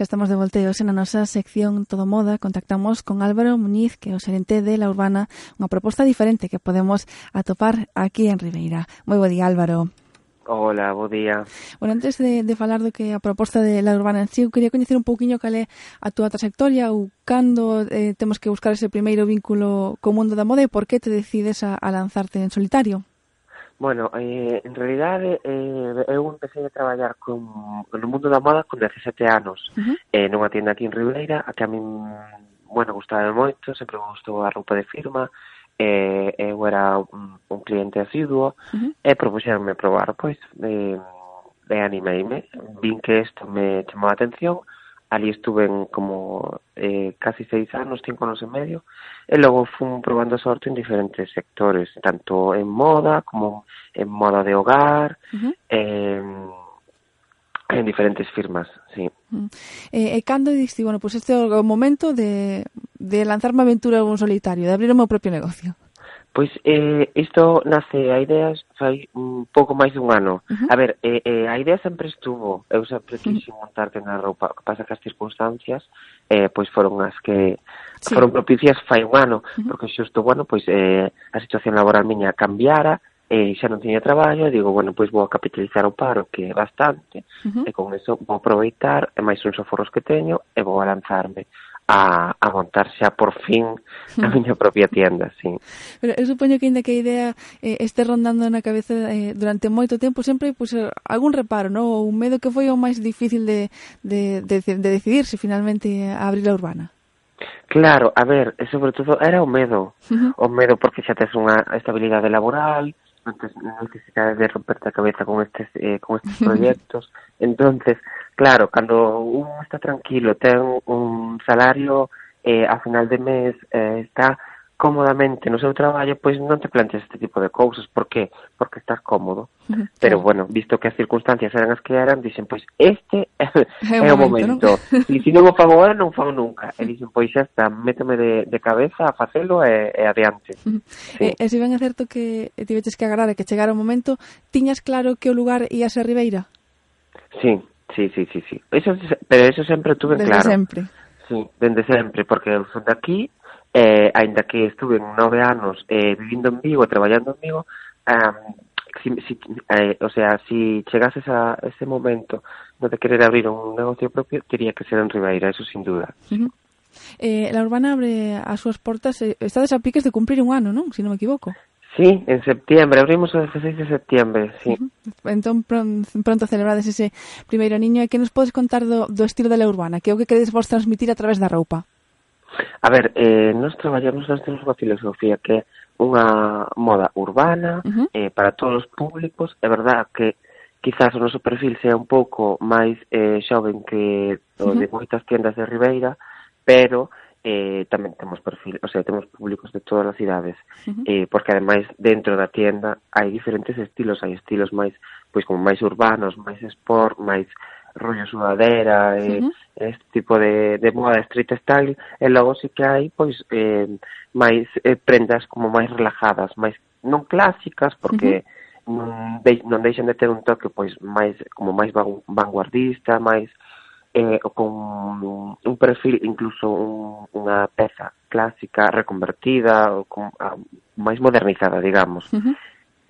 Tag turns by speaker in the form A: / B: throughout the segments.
A: Xa estamos de volteo e na nosa sección Todo Moda contactamos con Álvaro Muñiz, que é o xerente de La Urbana, unha proposta diferente que podemos atopar aquí en Ribeira. Moi bo día, Álvaro.
B: Hola, bo día.
A: Bueno, antes de, de falar do que a proposta de La Urbana en sí, eu quería coñecer un pouquiño cal é a túa trayectoria ou cando eh, temos que buscar ese primeiro vínculo co mundo da moda e por que te decides a, a lanzarte en solitario?
B: Bueno, eh, en realidade eh, eu empecé a traballar con, no mundo da moda con 17 anos uh -huh. eh, nunha tienda aquí en Ribeira a que a min, bueno, gustaba moito sempre me gustou a roupa de firma eh, eu era un, un cliente asiduo uh -huh. e propuxeronme probar pois eh, e animeime, vin que isto me chamou a atención ali estuve en como eh, casi seis anos, cinco anos e medio, e logo fun probando sorte en diferentes sectores, tanto en moda como en moda de hogar, uh -huh. eh, en diferentes firmas, sí.
A: Uh -huh. Eh, e cando diste, bueno, pues este é o momento de, de lanzarme aventura en un solitario, de abrir o meu propio negocio?
B: Pois eh, isto nace a idea fai un pouco máis dun ano. Uh -huh. A ver, eh, eh, a idea sempre estuvo, eu sempre quixen montar tenda de roupa, o que pasa que as circunstancias eh, pois foron as que sí. foron propicias fai un ano, uh -huh. porque xusto, bueno, pois eh, a situación laboral miña cambiara, eh, xa non tiña traballo, e digo, bueno, pois vou a capitalizar o paro, que é bastante, uh -huh. e con eso vou aproveitar, e máis uns aforros que teño, e vou a lanzarme. Uh a, a montar xa por fin a hmm. miña propia tienda, sí.
A: Pero eu supoño que ainda que a idea eh, este rondando na cabeza eh, durante moito tempo sempre pues, algún reparo, ¿no? Ou medo que foi o máis difícil de, de, de, de decidirse finalmente a abrir a urbana?
B: Claro, a ver, e sobre todo era o medo. Uh -huh. O medo porque xa tes unha estabilidade laboral, non tes necesidade de romperte a cabeza con estes, eh, con estes proxectos. entonces Claro, cando un está tranquilo, ten un salario eh, a final de mes, eh, está cómodamente no seu traballo, pois non te planteas este tipo de cousas, por qué? Porque estás cómodo. Uh -huh. Pero bueno, visto que as circunstancias eran as que eran, dicen, pois este é, é o momento. E se si non o fago agora, eh, non o fago nunca. E dicen, pois xa está, méteme de, de cabeza eh, eh, a facelo e, e adiante.
A: Uh -huh. sí. E, e se ben é certo que tiveches que agarrar e que chegara o momento, tiñas claro que o lugar ia ser Ribeira?
B: Sí, Sí, sí, sí, sí. Eso, pero eso sempre tuve
A: Desde
B: claro.
A: sempre.
B: Sí, dende sempre, porque eu son daqui, eh, ainda que estuve en nove anos eh, vivindo en Vigo, traballando en Vigo, um, si, si, eh, o sea, si chegases a ese momento no querer abrir un negocio propio, teria que ser en Ribeira, eso sin duda.
A: Uh -huh. Eh, la Urbana abre as súas portas, eh, estades a piques de cumprir un ano, non? Si non me equivoco.
B: Sí, en septiembre, abrimos o 16 de septiembre, sí.
A: Entón pronto celebrades ese primeiro niño e que nos podes contar do, do estilo da urbana, que é o que queredes vos transmitir a través da roupa?
B: A ver, eh, nos traballamos nós temos unha filosofía que é unha moda urbana uh -huh. eh, para todos os públicos, é verdad que quizás o noso perfil sea un pouco máis eh, xoven que o de moitas tiendas de Ribeira, pero eh, tamén temos perfil, o sea, temos públicos de todas as cidades, uh -huh. eh, porque ademais dentro da tienda hai diferentes estilos, hai estilos máis, pois como máis urbanos, máis sport, máis rollo sudadera, uh -huh. eh, este tipo de, de moda street style, e logo sí que hai pois eh, máis eh, prendas como máis relajadas, máis non clásicas, porque uh -huh non, de, non deixan de ter un toque pois máis como máis vanguardista, máis eh, con un, perfil incluso un, unha peza clásica reconvertida ou con, a, máis modernizada, digamos. Uh -huh.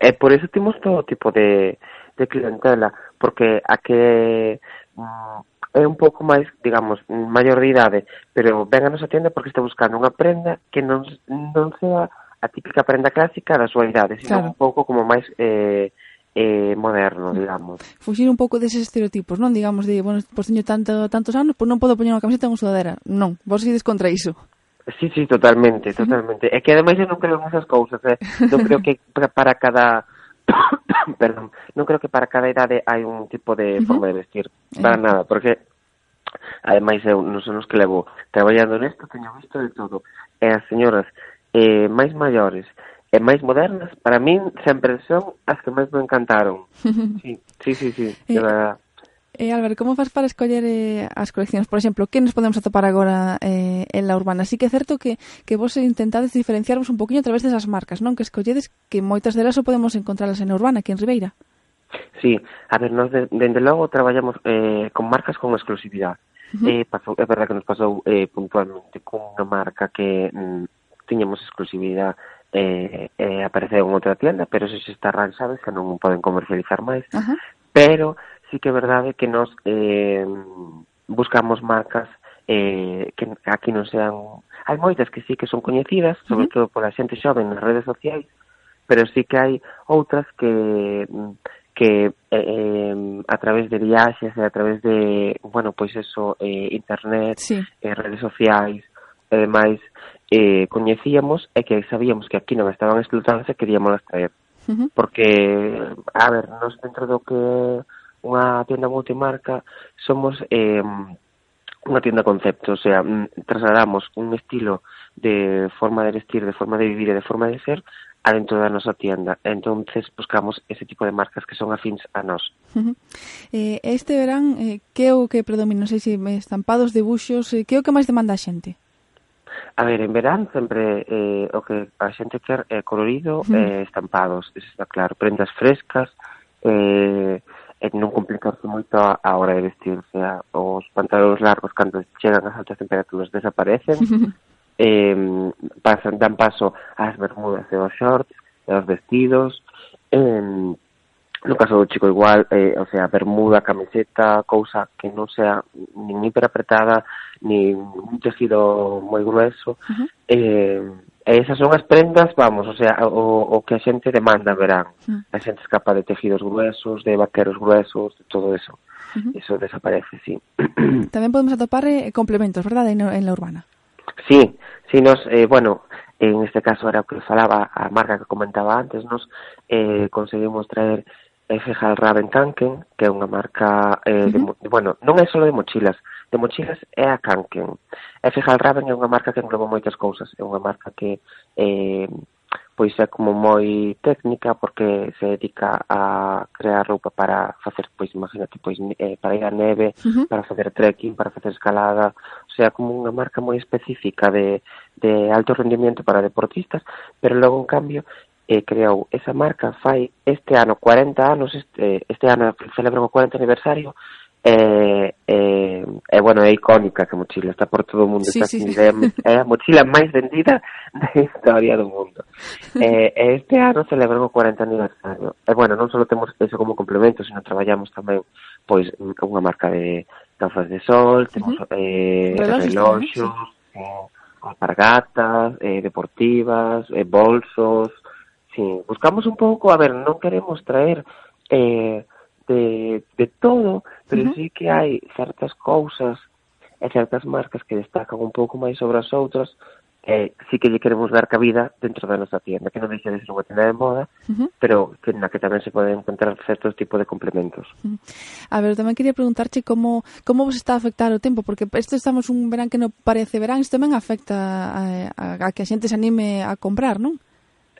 B: E por eso temos todo tipo de, de clientela, porque a que mm, é un pouco máis, digamos, maior de idade, pero ven a nosa tienda porque está buscando unha prenda que non, non sea a típica prenda clásica da súa idade, sino claro. un pouco como máis eh, eh, moderno, mm. digamos.
A: Fuxir un pouco deses estereotipos, non? Digamos, de, bueno, pois teño tanto, tantos anos, pois non podo poñer unha camiseta en unha sudadera. Non, vos ides contra iso.
B: Sí, sí, totalmente, totalmente. É que ademais eu non creo esas cousas, eh? non creo que para cada perdón, non creo que para cada idade hai un tipo de forma de vestir, eh. para uh nada, porque ademais eu non son os que levo traballando nesto teño visto de todo. E as señoras eh, máis maiores e máis modernas, para min sempre son as que máis me encantaron. Sí, sí, sí, sí eh, de eh, verdad.
A: Eh, Álvaro, como faz para escoller eh, as coleccións? Por exemplo, que nos podemos atopar agora eh, en la urbana? Sí que é certo que, que vos intentades diferenciarvos un poquinho a través desas marcas, non? Que escolledes que moitas delas o podemos encontralas en urbana, aquí en Ribeira.
B: Sí, a ver, nós de, dende logo traballamos eh, con marcas con exclusividade. Uh -huh. eh, pasou, é verdad que nos pasou eh, puntualmente con unha marca que mm, tiñamos exclusividade eh, eh, apareceu en outra tienda, pero se está sabes que non poden comercializar máis. Ajá. Pero sí que é verdade que nos eh, buscamos marcas eh, que aquí non sean... Hai moitas que sí que son coñecidas, sobre uh -huh. todo pola xente xoven nas redes sociais, pero sí que hai outras que que eh, eh, a través de viaxes e a través de, bueno, pois eso, eh, internet, sí. eh, redes sociais, ademais eh, coñecíamos e que sabíamos que aquí non estaban explotadas e queríamos traer. Uh -huh. Porque, a ver, nos dentro do que unha tienda multimarca somos eh, unha tienda concepto, o sea, mm, trasladamos un estilo de forma de vestir, de forma de vivir e de forma de ser adentro da nosa tienda. Entonces buscamos ese tipo de marcas que son afins a nós.
A: Uh -huh. eh, este verán, eh, que é o que predomina? Non sei se estampados, debuxos, eh, que é o que máis demanda a xente?
B: A ver, en verán sempre eh, o que a xente quer é colorido e eh, estampados, eso está claro, prendas frescas, eh, e non complicarse moito a, a hora de vestirse. A, os pantalóns largos, cando chegan as altas temperaturas, desaparecen, eh, pasan, dan paso ás bermudas e aos shorts, e aos vestidos, eh, No caso do chico igual, eh, o sea, bermuda, camiseta, cousa que non sea nin hiperapretada, nin un tejido moi grueso. Uh -huh. eh, e esas son as prendas, vamos, o sea, o, o que a xente demanda verán. Uh -huh. A xente escapa de tejidos gruesos, de vaqueros gruesos, de todo eso. Uh -huh. Eso desaparece, sí.
A: Tamén podemos atopar eh, complementos, verdade, en, en la urbana.
B: Sí, sí, nos, eh, bueno, en este caso era o que falaba a marca que comentaba antes, nos eh, conseguimos traer Fegal Raven Kanken, que é unha marca, eh, de, uh -huh. de, bueno, non é só de mochilas, de mochilas é a Kanken. Fegal Raven é unha marca que engloba moitas cousas, é unha marca que eh, pois é como moi técnica porque se dedica a crear roupa para facer, pois imagínate, pois eh, para ir á neve, uh -huh. para facer trekking, para facer escalada, o sea, como unha marca moi específica de de alto rendimiento para deportistas, pero logo en cambio eh, creou. Esa marca fai este ano 40 anos, este, este ano celebran o 40 aniversario, é, é, é, bueno, é icónica que mochila, está por todo o mundo, sí, está sí. É, é a mochila máis vendida da historia do mundo. Eh, e, este ano celebran o 40 aniversario. E, bueno, non só temos eso como complemento, sino traballamos tamén pois unha marca de gafas de sol, temos uh -huh. eh, reloxos, eh, alpargatas, eh, deportivas, eh, bolsos, si buscamos un pouco, a ver, non queremos traer eh, de, de todo, pero uh -huh. sí que hai certas cousas e eh, certas marcas que destacan un pouco máis sobre as outras, eh, sí que lle queremos dar cabida dentro da nosa tienda, que non deixa de ser unha tienda de moda, uh -huh. pero que na que tamén se poden encontrar certos tipos de complementos. Uh
A: -huh. A ver, tamén quería preguntarche como como vos está a afectar o tempo, porque este estamos un verán que non parece verán, isto tamén afecta a, a, a que a xente se anime a comprar, non?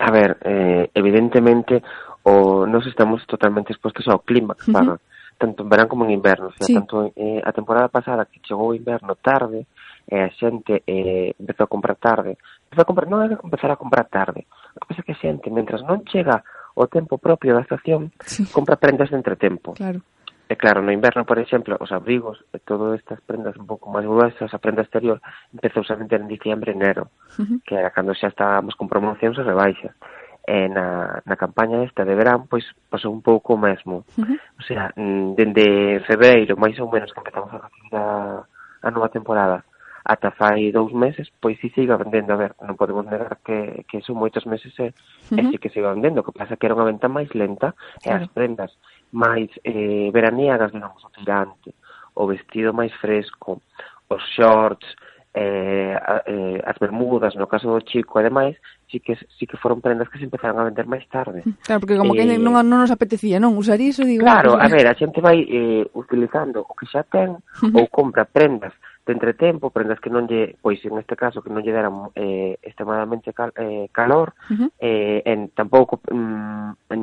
B: A ver, eh, evidentemente o nos estamos totalmente expostos ao clima que paga, uh -huh. tanto en verán como en inverno, o sea, sí. tanto eh, a temporada pasada que chegou o inverno tarde, e eh, a xente eh, empezou a comprar tarde, empezou a comprar, non era empezar a comprar tarde, o que pasa é que a xente, mentras non chega o tempo propio da estación, sí. compra prendas de entretempo.
A: Claro.
B: E claro, no inverno, por exemplo, os abrigos e todas estas prendas un pouco máis gruesas, a prenda exterior, empezou a vender en diciembre, enero, uh -huh. que era cando xa estábamos con promocións e rebaixas. E na, na campaña esta de verán, pois pasou un pouco o mesmo. Uh -huh. O sea, mm, dende febreiro, máis ou menos, que empezamos a recibir a, a nova temporada, ata fai dous meses, pois si siga vendendo. A ver, non podemos negar que, que son moitos meses e, uh -huh. e si que siga vendendo. O que pasa que era unha venta máis lenta claro. e as prendas máis eh, veraniegas, digamos, o tirante, o vestido máis fresco, os shorts, eh, eh, as bermudas, no caso do chico, ademais, sí que, sí que foron prendas que se empezaron a vender máis tarde.
A: Claro, porque como eh, que non, non nos apetecía, non? Usar iso, digo...
B: Ah, claro, a eh. ver, a xente vai eh, utilizando o que xa ten ou compra prendas de entretempo, prendas que non lle, pois en este caso, que non lle deran eh, extremadamente cal, eh, calor, uh -huh. eh, en, tampouco mm,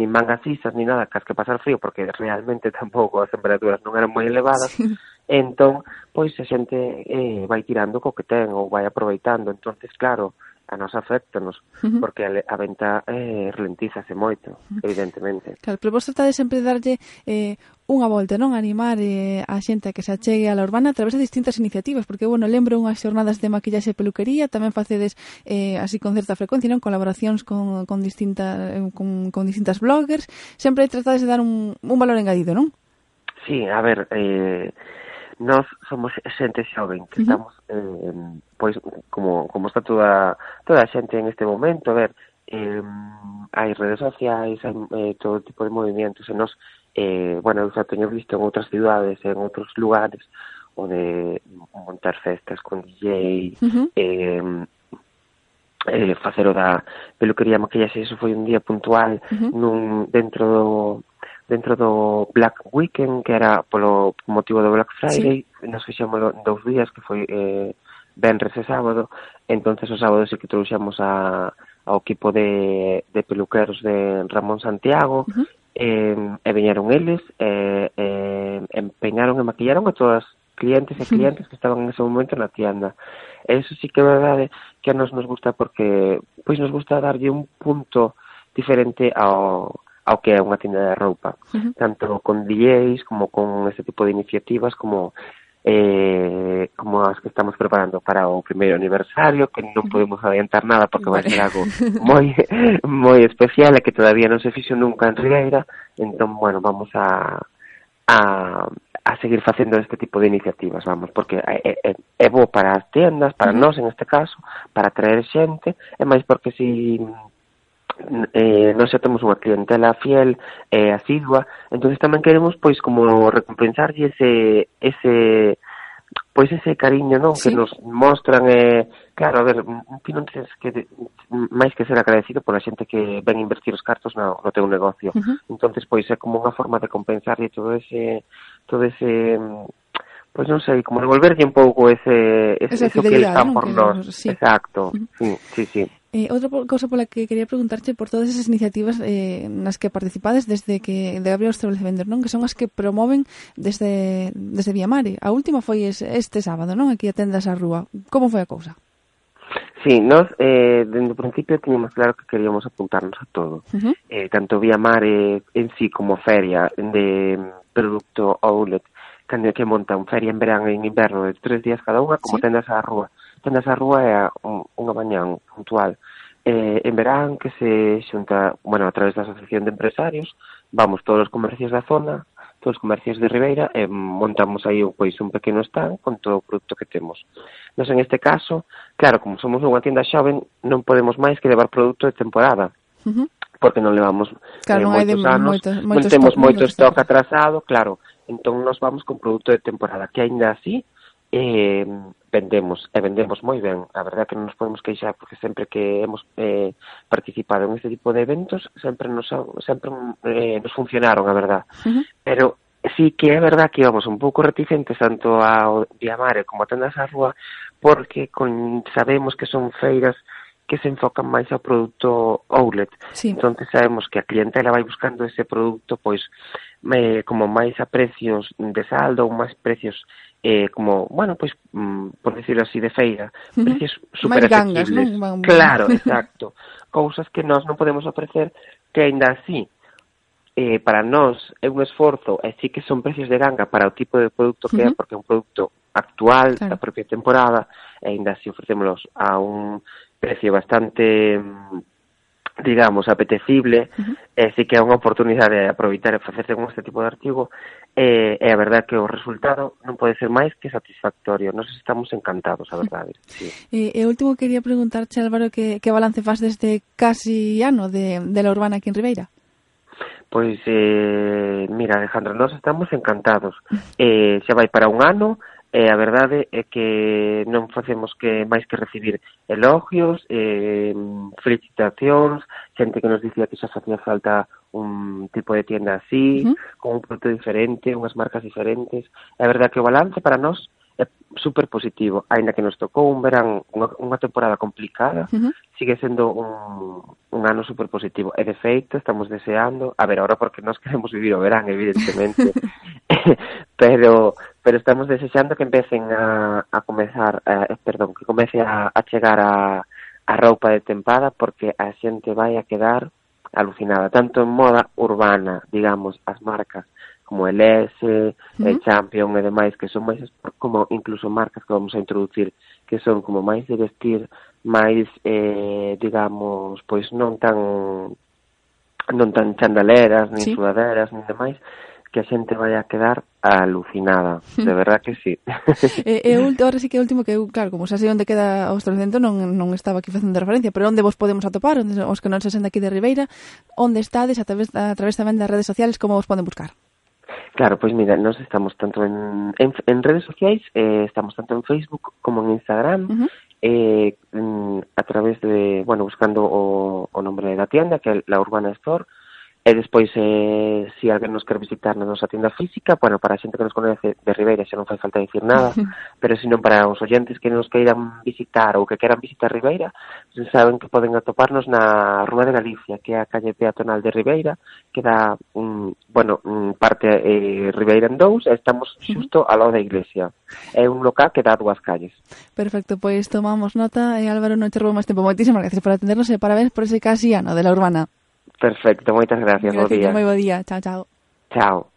B: nin mangas isas, nin nada, cas que pasar frío, porque realmente tampouco as temperaturas non eran moi elevadas, sí. entón, pois a xente eh, vai tirando co que ten ou vai aproveitando, entonces claro, a nos afectanos, uh -huh. porque a, a venta eh, ralentízase moito, evidentemente.
A: Claro, pero vos tratades sempre de darlle eh, unha volta, non? Animar eh, a xente a que se achegue a la urbana a través de distintas iniciativas, porque, bueno, lembro unhas xornadas de maquillaxe e peluquería, tamén facedes eh, así con certa frecuencia, non? Colaboracións con, con, distinta, eh, con, con distintas bloggers, sempre tratades de dar un, un valor engadido, non?
B: Sí, a ver, eh, nós somos xente xoven que estamos uh -huh. eh, pois como como está toda toda a xente en este momento, a ver, eh, hai redes sociais, hai eh, todo tipo de movimentos, e nos eh, bueno, eu xa teño visto en outras cidades, en outros lugares onde montar festas con DJ, uh -huh. eh, eh, facer o da peluquería maquillaxe, eso foi un día puntual uh -huh. nun, dentro do, dentro do Black Weekend, que era polo motivo do Black Friday, sí. nos fixemos dous días, que foi eh, Benres e sábado, entonces o sábado sí que trouxemos a, ao equipo de, de peluqueros de Ramón Santiago, uh -huh. eh, e viñeron eles, eh, eh, empeñaron e maquillaron a todas clientes e clientes que estaban en ese momento na tienda. Eso sí que é verdade que a nos nos gusta porque pois nos gusta darlle un punto diferente ao, ao que é unha tienda de roupa, uh -huh. tanto con DJs como con este tipo de iniciativas como eh, como as que estamos preparando para o primeiro aniversario, que non podemos adiantar nada porque vai ser algo moi moi especial e que todavía non se fixo nunca en Ribeira, entón, bueno, vamos a a, a seguir facendo este tipo de iniciativas, vamos, porque é, é, é bo para as tiendas, para nós en este caso, para traer xente, e máis porque si eh, nós xa temos unha clientela fiel e eh, asidua, entonces tamén queremos pois como recompensarlle ese ese pois ese cariño, non, sí. que nos mostran eh, claro, a ver, ti non tens que te, máis que ser agradecido pola xente que ven invertir os cartos no, no teu negocio. Uh -huh. Entonces pois é como unha forma de compensarlle todo ese todo ese pois non sei, como devolverlle un pouco ese, ese
A: eso que
B: eles por nós. Sí. Exacto, uh -huh. sí, sí, sí.
A: Eh, outra cousa pola que quería preguntarche por todas esas iniciativas eh, nas que participades desde que de abrir o establecemento, non? Que son as que promoven desde, desde Viamare. A última foi este sábado, non? Aquí a tendas a rúa. Como foi a cousa?
B: Sí, nós eh, dende o principio tiñamos claro que queríamos apuntarnos a todo. Uh -huh. eh, tanto Viamare en sí como feria de producto outlet que, que montan feria en verán e en inverno de tres días cada unha, como sí. tendas a rúa. Tendas a rúa é unha mañán puntual. Eh, en verán que se xunta, bueno, a través da Asociación de Empresarios, vamos todos os comercios da zona, todos os comercios de Ribeira, e montamos aí pois, un pequeno stand con todo o produto que temos. Nos en este caso, claro, como somos unha tienda xoven, non podemos máis que levar produto de temporada. Uh -huh porque non levamos
A: claro, eh, moitos hai de, anos, moito,
B: moitos non temos moito stock atrasado, claro, Entón nos vamos con produto de temporada, que aínda así eh, vendemos, e vendemos moi ben. A verdad que non nos podemos queixar porque sempre que hemos eh, participado en este tipo de eventos sempre nos sempre eh, nos funcionaron, a verdad. Uh -huh. Pero sí que é verdad que íbamos un pouco reticentes tanto ao Diamare como a tendas á rúa porque con, sabemos que son feiras que se enfocan máis ao produto outlet. Sí. Entón, sabemos que a clientela vai buscando ese produto pois eh, como máis a precios de saldo ou máis precios eh, como, bueno, pois, mm, por decirlo así, de feira, uh -huh. precios super gangas, non? Claro, exacto. Cousas que nós non podemos ofrecer que ainda así eh, para nós é un esforzo, e sí que son precios de ganga para o tipo de produto que uh -huh. é, porque é un produto actual, claro. da propia temporada, e ainda así ofrecémolos a un precio bastante mm, digamos, apetecible, uh -huh. eh, sí que é unha oportunidade de aproveitar e facerse con este tipo de artigo, e, eh, e a verdad que o resultado non pode ser máis que satisfactorio. Nos estamos encantados, a verdade. Sí.
A: E, e último quería preguntarche, Álvaro, que, que balance faz deste casi ano de, de la urbana aquí en Ribeira?
B: Pois, eh, mira, Alejandro, nós estamos encantados. Eh, xa vai para un ano, e a verdade é que non facemos que máis que recibir elogios, eh, felicitacións, xente que nos dicía que xa facía falta un tipo de tienda así, uh -huh. con un produto diferente, unhas marcas diferentes. É verdade que o balance para nós é super positivo, aínda que nos tocou un verán, unha, unha temporada complicada, uh -huh. sigue sendo un, un ano super positivo. E de feito, estamos deseando, a ver, ahora porque nós queremos vivir o verán, evidentemente, pero pero estamos desexando que empecen a, a comezar, eh, perdón, que comece a, a chegar a, a roupa de tempada porque a xente vai a quedar alucinada, tanto en moda urbana, digamos, as marcas como el S, uh -huh. Champion e demais, que son máis como incluso marcas que vamos a introducir, que son como máis de vestir, máis, eh, digamos, pois non tan non tan chandaleras, nin sí. sudaderas, nin demais, que a xente vai a quedar alucinada, de verdad que sí.
A: Eh, eh, e, e ahora sí que é último que eu, claro, como xa sei onde queda o Ostrocento, non, non estaba aquí facendo referencia, pero onde vos podemos atopar, onde, os que non se senten aquí de Ribeira, onde estades a través, a través tamén das redes sociales, como vos poden buscar?
B: Claro, pois mira, nós estamos tanto en, en, en redes sociais, eh, estamos tanto en Facebook como en Instagram, uh -huh. eh, mm, a través de, bueno, buscando o, o nombre da tienda, que é la Urbana Store, E despois, eh, se alguén nos quer visitar na nosa tienda física, bueno, para a xente que nos conoce de Ribeira xa non fai falta dicir nada, pero senón para os oyentes que nos queiran visitar ou que queran visitar Ribeira, se saben que poden atoparnos na Rúa de Galicia, que é a calle peatonal de Ribeira, que dá, mm, bueno, un parte eh, Ribeira en dous, e estamos xusto ao lado da iglesia. É un local que dá dúas calles.
A: Perfecto, pois tomamos nota, e Álvaro, non te roubo máis tempo. Moitísimas gracias por atendernos e parabéns por ese casi ano de la urbana.
B: Perfecto, moitas gracias,
A: gracias
B: bo día.
A: Moi bo día, chao, chao.
B: Chao.